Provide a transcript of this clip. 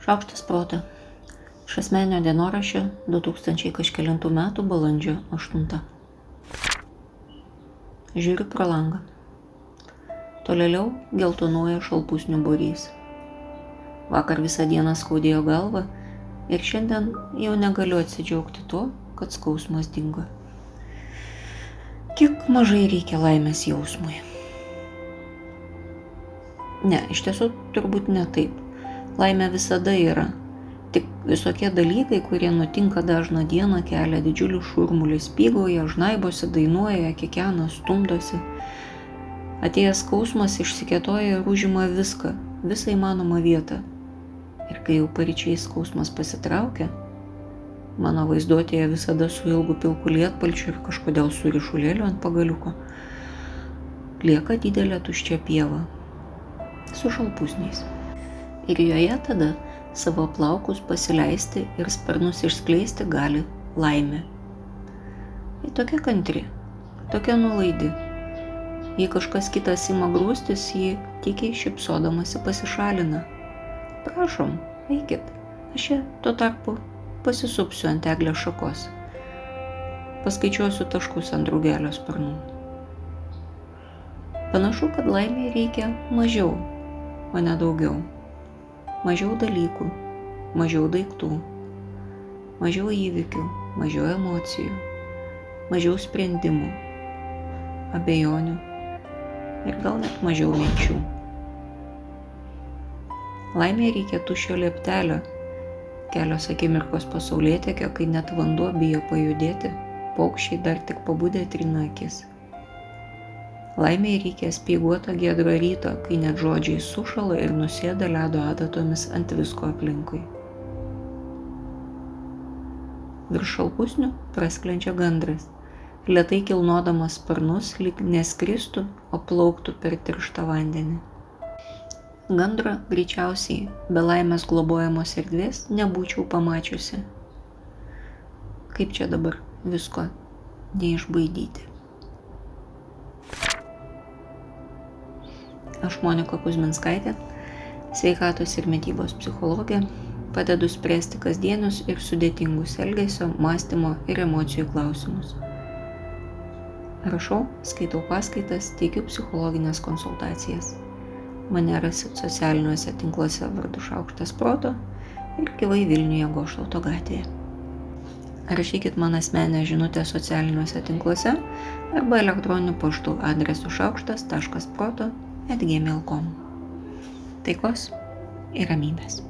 Šaukštas proto. Iš asmenio dienoraščio 2000 kažkėlintų metų balandžio 8. Žiūriu pro langą. Tolėliau geltonuoja šalpusnių būrys. Vakar visą dieną skaudėjo galvą ir šiandien jau negaliu atsidžiaugti tuo, kad skausmas dingo. Kiek mažai reikia laimės jausmui. Ne, iš tiesų turbūt ne taip laimė visada yra. Tik visokie dalykai, kurie nutinka dažną dieną, kelia didžiulį šurmulį, spygauja, žnaibosi, dainuoja, kiekena, stumdosi. Atėjęs skausmas išsikėtoja ir užima viską, visą įmanomą vietą. Ir kai jau paryčiai skausmas pasitraukia, mano vaizduotėje visada su ilgu pilku lietpalčiu ir kažkodėl su ryšulėliu ant pagaliuko, lieka didelė tuščia pieva su šalpusniais ir joje tada savo plaukus pasileisti ir sparnus išskleisti gali laimė. Ji tokia kantri, tokia nulaidi. Jei kažkas kitas ima grūstis, ji tikiai šipsodamasi pasišalina. Prašom, eikit, aš čia tuo tarpu pasisupsiu ant eglės šakos. Paskaičiuosiu taškus ant draugelio sparnų. Panašu, kad laimė reikia mažiau, o ne daugiau mažiau dalykų, mažiau daiktų, mažiau įvykių, mažiau emocijų, mažiau sprendimų, abejonių ir gal net mažiau minčių. Laimė reikia tuščio lieptelio, kelios akimirkos pasaulėtekio, kai net vanduo bijo pajudėti, paukščiai dar tik pabudė trina akis. Laimėjai reikia spyguoto giedro ryto, kai net žodžiai sušala ir nusėda ledo adatomis ant visko aplinkui. Virš šalpusnių prasklenčia gandras, lietai kilnodamas sparnus, lyg neskristų, o plauktų per tirštą vandenį. Gandro greičiausiai be laimės globojamos erdvės nebūčiau pamačiusi. Kaip čia dabar visko neišbaidyti. Aš Monika Kuzminskaitė, sveikatos ir mytybos psichologė, padedu spręsti kasdienius ir sudėtingus elgesio, mąstymo ir emocijų klausimus. Rašau, skaitau paskaitas, teikiu psichologinės konsultacijas. Mane rasit socialiniuose tinkluose vardu Šaukštas Proto ir gyvai Vilniuje Goštauto gatvėje. Rašykit man asmenę žinutę socialiniuose tinkluose arba elektroniniu paštu adresu šaukštas.proto atgėmė alkom. Taikos ir ramybės.